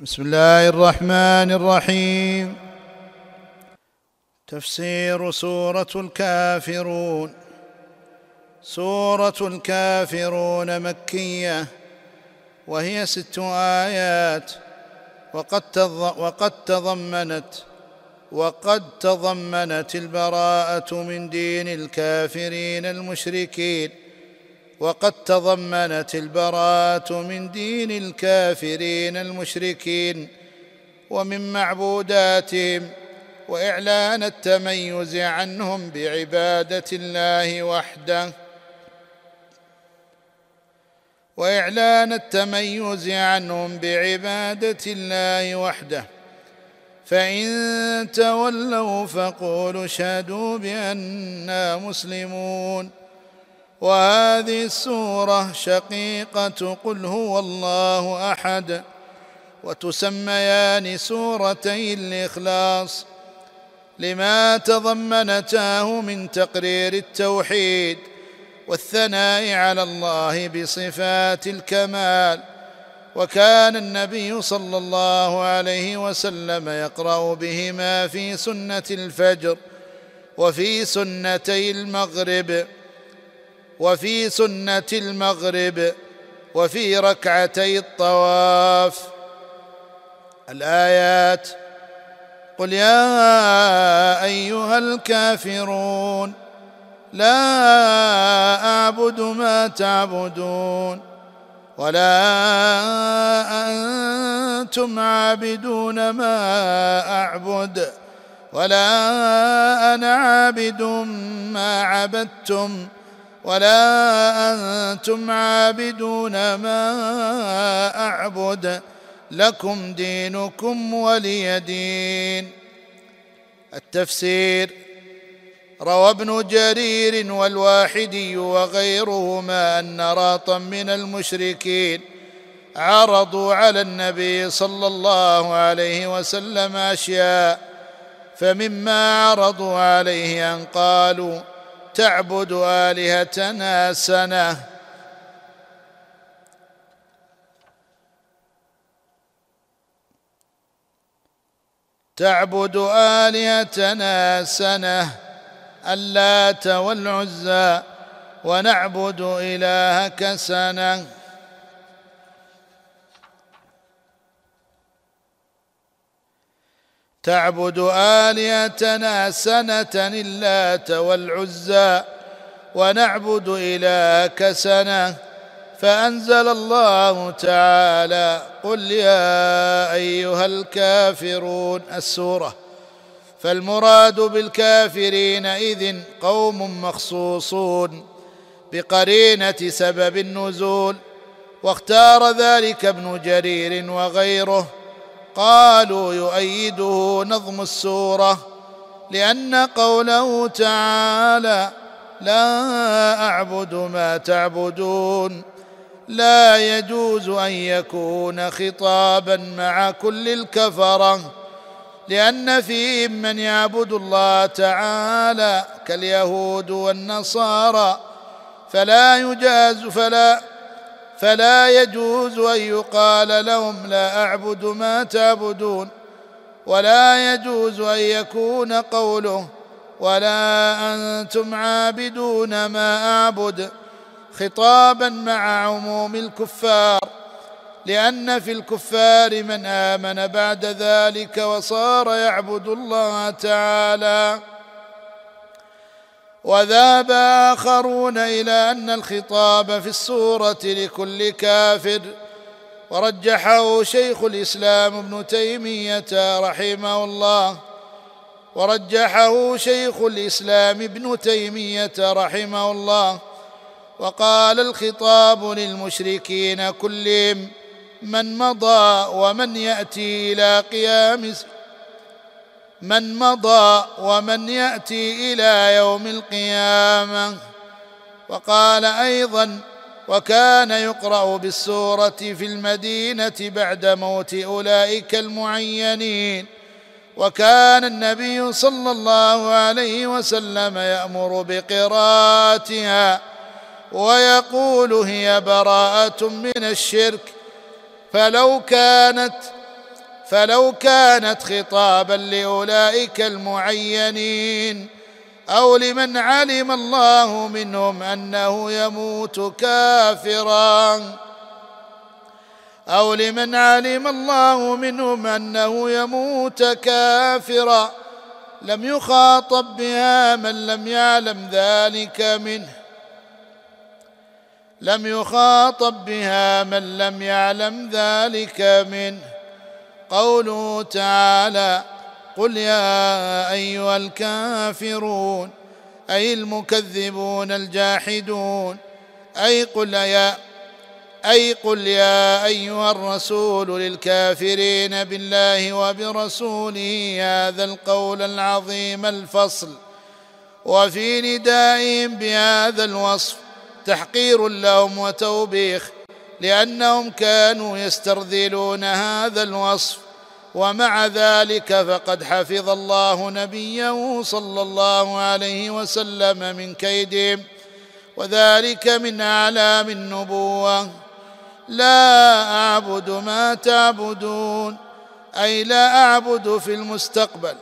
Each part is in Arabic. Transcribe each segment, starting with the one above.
بسم الله الرحمن الرحيم. تفسير سورة الكافرون. سورة الكافرون مكية وهي ست آيات. وقد وقد تضمنت وقد تضمنت البراءة من دين الكافرين المشركين. وقد تضمنت البراءة من دين الكافرين المشركين ومن معبوداتهم وإعلان التميز عنهم بعبادة الله وحده. وإعلان التميز عنهم بعبادة الله وحده. فإن تولوا فقولوا اشهدوا بانا مسلمون. وهذه السورة شقيقة قل هو الله أحد وتسميان سورتي الاخلاص لما تضمنتاه من تقرير التوحيد والثناء على الله بصفات الكمال. وكان النبي صلى الله عليه وسلم يقرأ بهما في سنة الفجر وفي سنتي المغرب. وفي سنة المغرب وفي ركعتي الطواف. الآيات قل يا أيها الكافرون لا أعبد ما تعبدون ولا أنتم عابدون ما أعبد ولا أنا عابد ما عبدتم ولا أنتم عابدون ما أعبد. لكم دينكم ولي دين. التفسير روى ابن جرير والواحدي وغيرهما أن راطا من المشركين. عرضوا على النبي صلى الله عليه وسلم أشياء فمما عرضوا عليه أن قالوا تعبد آلهتنا سنة. تعبد آلهتنا سنة. اللات والعزى ونعبد إلهك سنة. تعبد آلهتنا سنة اللات والعزى ونعبد إلهك سنة فأنزل الله تعالى قل يا أيها الكافرون. السورة فالمراد بالكافرين اذن قوم مخصوصون بقرينة سبب النزول واختار ذلك ابن جرير وغيره. قالوا يؤيده نظم السورة لأن قوله تعالى لا أعبد ما تعبدون لا يجوز أن يكون خطابا مع كل الكفرة لأن فيهم من يعبد الله تعالى كاليهود والنصارى فلا يجاز فلا فلا يجوز أن يقال لهم لا أعبد ما تعبدون ولا يجوز أن يكون قوله ولا أنتم عابدون ما أعبد خطابا مع عموم الكفار لأن في الكفار من آمن بعد ذلك وصار يعبد الله تعالى. وذهب آخرون إلى أن الخطاب في السوره لكل كافر. ورجحه شيخ الإسلام ابن تيمية رحمه الله. ورجحه شيخ الإسلام ابن تيمية رحمه الله. وقال الخطاب للمشركين كلهم من مضى ومن يأتي إلى قيام من مضى ومن يأتي إلى يوم القيامة. وقال أيضا وكان يقرأ بالسورة في المدينة بعد موت أولئك المعينين. وكان النبي صلى الله عليه وسلم يأمر بقراءتها. ويقول هي براءة من الشرك. فلو كانت فلو كانت خطابا لأولئك المعينين أو لمن علم الله منهم أنه يموت كافرا أو لمن علم الله منهم أنه يموت كافرا لم يخاطب بها من لم يعلم ذلك منه لم يخاطب بها من لم يعلم ذلك منه قوله تعالى قل يا أيها الكافرون أي المكذبون الجاحدون أي قل يا أي قل يا أيها الرسول للكافرين بالله وبرسوله هذا القول العظيم الفصل. وفي ندائهم بهذا الوصف تحقير لهم وتوبيخ لأنهم كانوا يسترذلون هذا الوصف ومع ذلك فقد حفظ الله نبيه صلى الله عليه وسلم من كيدهم وذلك من أعلام النبوة. لا أعبد ما تعبدون أي لا أعبد في المستقبل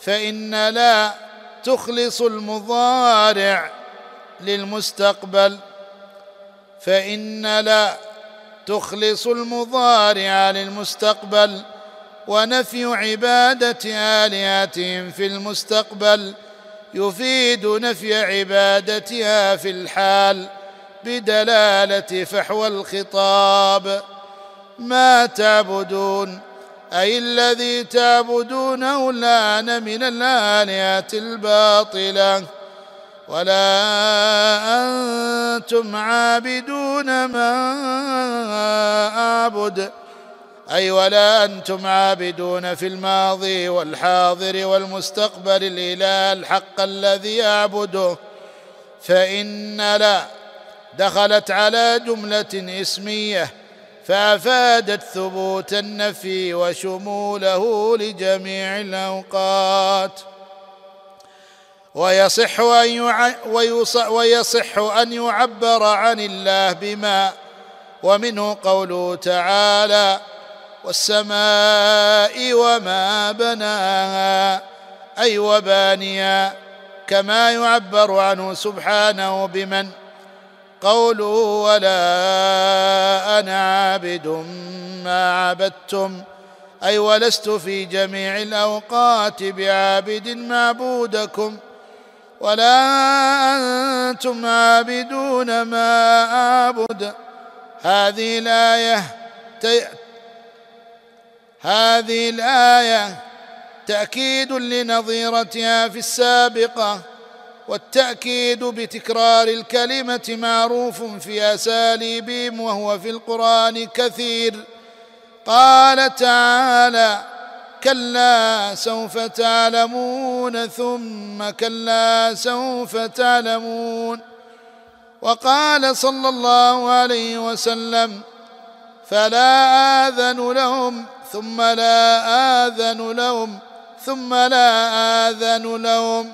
فإن لا تخلص المضارع للمستقبل. فإن لا تخلص المضارع للمستقبل. ونفي عبادة آلهتهم في المستقبل. يفيد نفي عبادتها في الحال بدلالة فحوى الخطاب. ما تعبدون؟ أي الذي تعبدونه الآن من الآلهة الباطلة. ولا أنتم عابدون ما أعبد. أي ولا أنتم عابدون في الماضي والحاضر والمستقبل الإله الحق الذي أعبده فإن لا دخلت على جملة اسمية فأفادت ثبوت النفي وشموله لجميع الأوقات ويصح أن. ويصح أن يعبر عن الله بما ومنه قوله تعالى والسماء وما بناها أي وبانيا كما يعبر عنه سبحانه بمن؟ قوله ولا أنا عابد ما عبدتم أي ولست في جميع الأوقات بعابد معبودكم ولا أنتم عابدون ما أعبد. هذه الآية هذه الآية تأكيد لنظيرتها في السابقة والتأكيد بتكرار الكلمة معروف في أساليبهم وهو في القرآن كثير. قال تعالى كلا سوف تعلمون ثم كلا سوف تعلمون وقال صلى الله عليه وسلم فلا آذن لهم ثم لا آذن لهم ثم لا آذن لهم.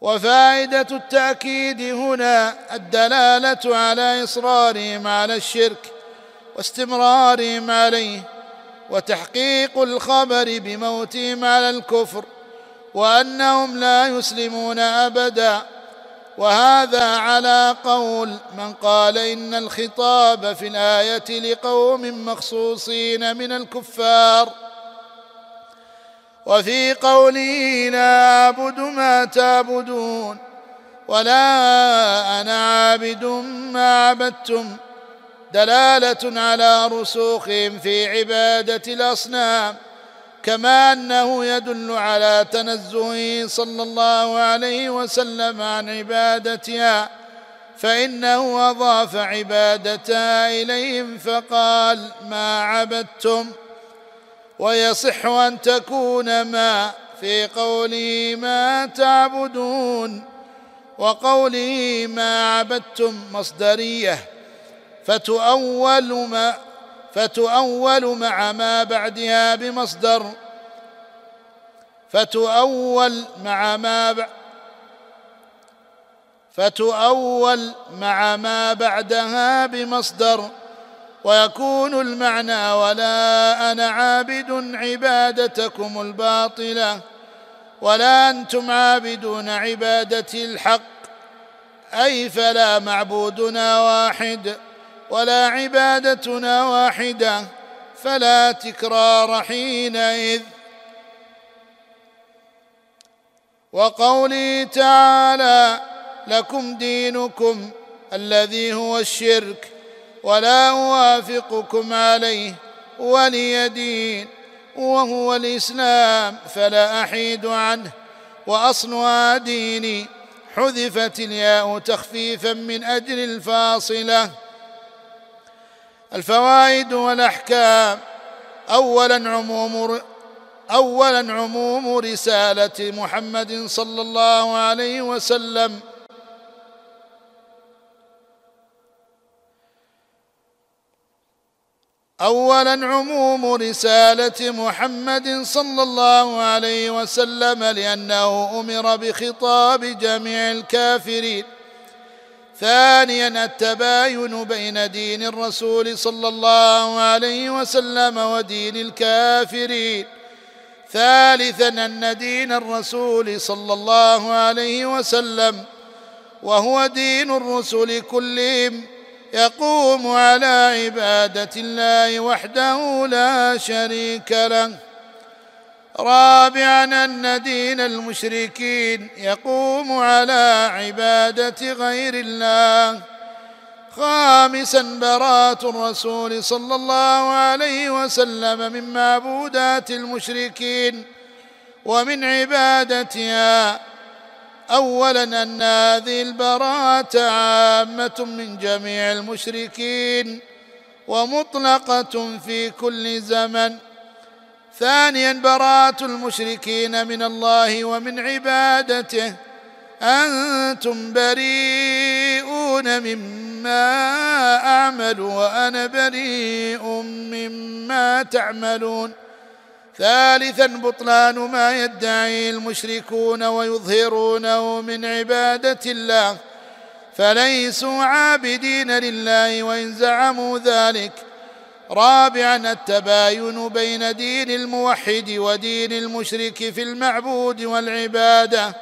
وفائدة التأكيد هنا الدلالة على إصرارهم على الشرك واستمرارهم عليه وتحقيق الخبر بموتهم على الكفر وأنهم لا يسلمون أبدا. وهذا على قول من قال إن الخطاب في الآية لقوم مخصوصين من الكفار. وفي قوله لا أعبد ما تعبدون ولا أنا عابد ما عبدتم. دلالة على رسوخهم في عبادة الأصنام. كما أنه يدل على تنزهه صلى الله عليه وسلم عن عبادتها فانه اضاف عبادتها إليهم فقال ما عبدتم؟ ويصح أن تكون ما في قوله ما تعبدون؟ وقوله ما عبدتم مصدرية فتؤول ما فتؤول مع ما بعدها بمصدر فتؤول مع ما. فتؤول مع ما بعدها بمصدر ويكون المعنى ولا أنا عابد عبادتكم الباطلة ولا أنتم عابدون عبادتي الحق أي فلا معبودنا واحد ولا عبادتنا واحدة فلا تكرار حينئذ. وقوله تعالى لكم دينكم الذي هو الشرك ولا أوافقكم عليه ولي دين وهو الإسلام فلا أحيد عنه. واصلها ديني حذفت الياء تخفيفا من أجل الفاصلة. الفوائد والأحكام. اولا عموم اولا عموم رسالة محمد صلى الله عليه وسلم. اولا عموم رسالة محمد صلى الله عليه وسلم لأنه أمر بخطاب جميع الكافرين. ثانيا التباين بين دين الرسول صلى الله عليه وسلم ودين الكافرين. ثالثا أن دين الرسول صلى الله عليه وسلم وهو دين الرسل كلهم يقوم على عبادة الله وحده لا شريك له. رابعا أن دين المشركين يقوم على عبادة غير الله. خامسا براءة الرسول صلى الله عليه وسلم من معبودات المشركين ومن عبادتها. اولا أن هذه البراءة عامة من جميع المشركين ومطلقة في كل زمن. ثانيا براءة المشركين من الله ومن عبادته. أنتم بريئون مما أعمل وأنا بريء مما تعملون. ثالثا بطلان ما يدعي المشركون ويظهرونه من عبادة الله. فليسوا عابدين لله وإن زعموا ذلك. رابعا التباين بين دين الموحد ودين المشرك في المعبود والعبادة.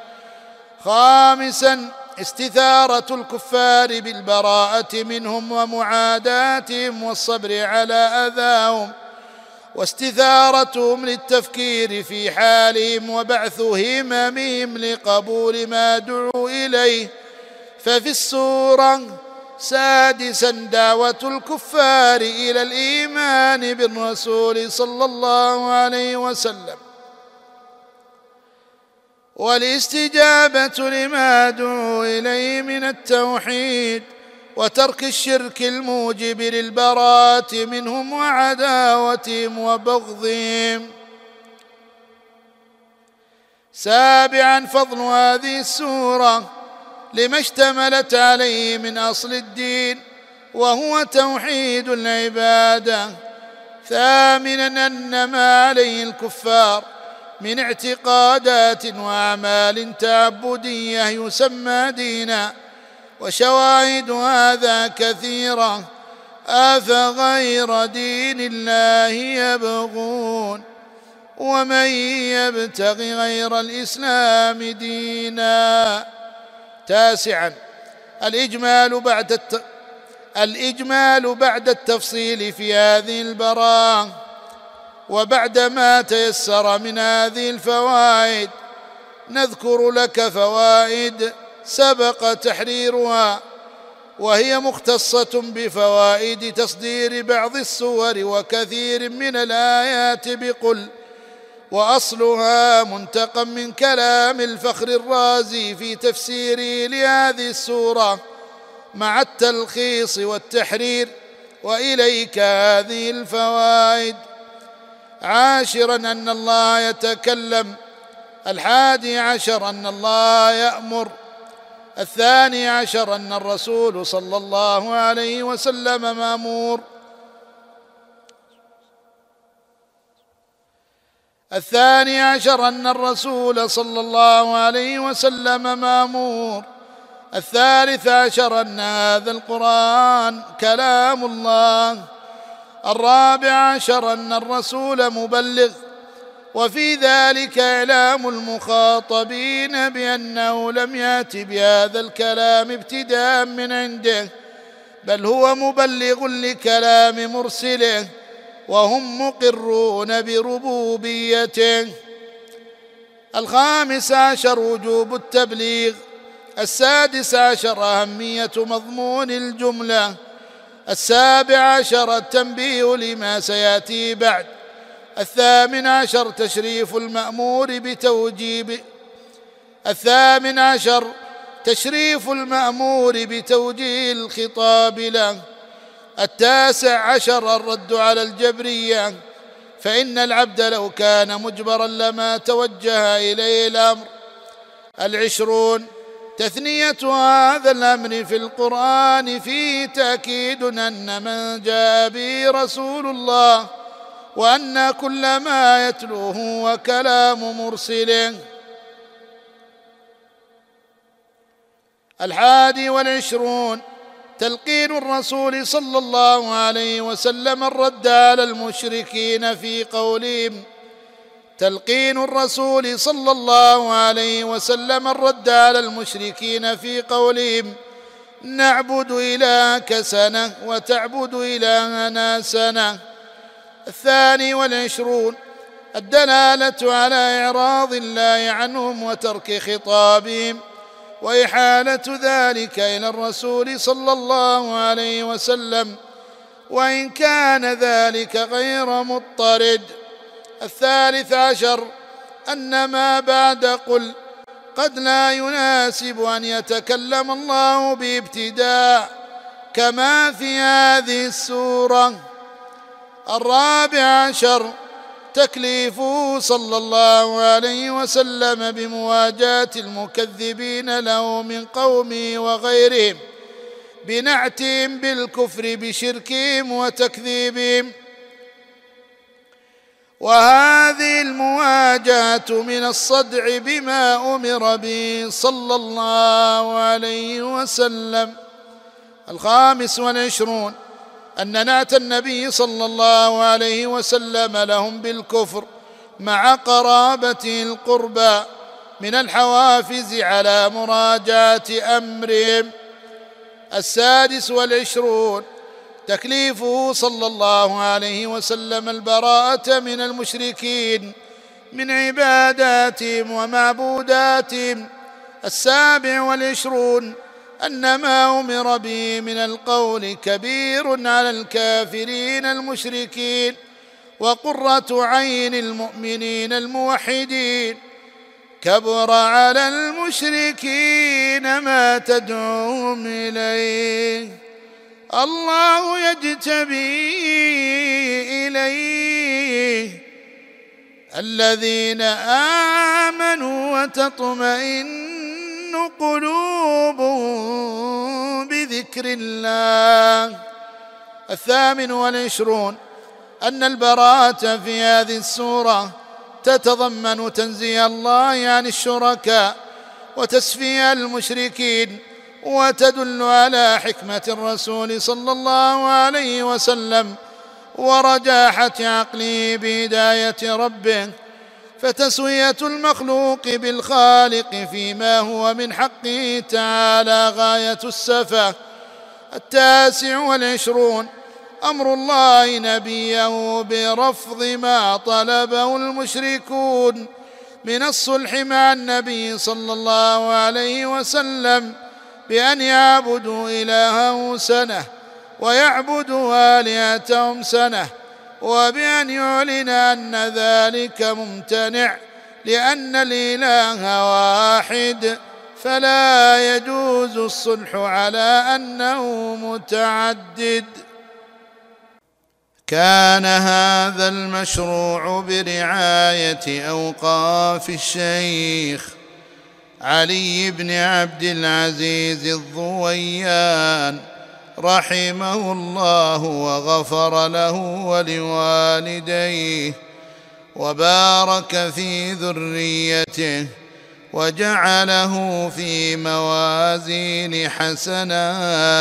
خامسا استثارة الكفار بالبراءة منهم ومعاداتهم والصبر على أذاهم. واستثارتهم للتفكير في حالهم وبعث هممهم لقبول ما دعوا إليه. ففي السورة سادسا دعوة الكفار إلى الإيمان بالرسول صلى الله عليه وسلم. والاستجابة لما دعوا إليه من التوحيد وترك الشرك الموجب للبراءة منهم وعداوتهم وبغضهم. سابعا فضل هذه السورة لما اشتملت عليه من أصل الدين وهو توحيد العبادة. ثامنا أن ما عليه الكفار من اعتقادات وأعمال تعبدية يسمى دينا. وشواهد هذا كثيرة افغير دين الله يبغون ومن يبتغ غير الإسلام دينا. تاسعا. الإجمال بعد الت... الإجمال بعد التفصيل في هذه البراءة وبعد ما تيسر من هذه الفوائد نذكر لك فوائد سبق تحريرها وهي مختصة بفوائد تصدير بعض السور وكثير من الآيات بقل وأصلها منتقى من كلام الفخر الرازي في تفسيره لهذه السورة مع التلخيص والتحرير وإليك هذه الفوائد. عاشرا أن الله يتكلم الحادي عشر أن الله يأمر الثاني عشر أن الرسول صلى الله عليه وسلم مأمور. الثاني عشر أن الرسول صلى الله عليه وسلم مامور. الثالث عشر أن هذا القرآن كلام الله. الرابع عشر أن الرسول مبلغ. وفي ذلك إعلام المخاطبين بأنه لم يأت بهذا الكلام ابتداء من عنده بل هو مبلغ لكلام مرسله. وهم مقرون بربوبيته الخامس عشر وجوب التبليغ. السادس عشر أهمية مضمون الجملة. السابع عشر التنبيه لما سيأتي بعد. الثامن عشر تشريف المأمور بتوجيب. الثامن عشر تشريف المأمور بتوجيه الخطاب له. التاسع عشر الرد على الجبرية فإن العبد لو كان مجبرا لما توجه إليه الأمر. العشرون تثنية هذا الأمر في القرآن فيه تأكيد أن من جاء به رسول الله وأن كل ما يتلوه هو كلام الحادي والعشرون تلقين الرسول صلى الله عليه وسلم الرد على المشركين في قولهم. تلقين الرسول صلى الله عليه وسلم الرد على المشركين في قولهم. نعبد إلهك سنة وتعبد إلهنا سنة. الثاني والعشرون الدلالة على إعراض الله عنهم وترك خطابهم. وإحالة ذلك إلى الرسول صلى الله عليه وسلم وإن كان ذلك غير مضطرد. الثالث عشر أن ما بعد قل قد لا يناسب أن يتكلم الله بابتداء كما في هذه السورة. الرابع عشر تكليفه صلى الله عليه وسلم بمواجاة المكذبين له من قومه وغيرهم بنعتهم بالكفر بشركهم وتكذيبهم. وهذه المواجهة من الصدع بما أمر به صلى الله عليه وسلم. الخامس والعشرون. أن نعت النبي صلى الله عليه وسلم لهم بالكفر مع قرابته القربى من الحوافز على مراجعة أمرهم. السادس والعشرون تكليفه صلى الله عليه وسلم البراءة من المشركين من عباداتهم ومعبوداتهم. السابع والعشرون ان ما أمر به من القول كبير على الكافرين المشركين وقرة عين المؤمنين الموحدين. كبر على المشركين ما تدعوهم إليه. الله يجتبي إليه. الذين آمنوا وتطمئن قلوبهم بذكر الله. الثامن والعشرون أن البراءة في هذه السورة تتضمن تنزيه الله عن الشركاء وتسفيه المشركين وتدل على حكمة الرسول صلى الله عليه وسلم ورجاحة عقله بهداية ربه. فتسوية المخلوق بالخالق فيما هو من حقه تعالى غاية السفه. التاسع والعشرون أمر الله نبيه برفض ما طلبه المشركون. من الصلح مع النبي صلى الله عليه وسلم بأن يعبدوا إلهه سنة ويعبدوا آلهتهم سنة وبأن يعلن أن ذلك ممتنع لأن الإله واحد. فلا يجوز الصلح على أنه متعدد. كان هذا المشروع برعاية أوقاف الشيخ علي بن عبد العزيز الضويان. رحمه الله وغفر له ولوالديه وبارك في ذريته وجعله في موازين حسناتهم.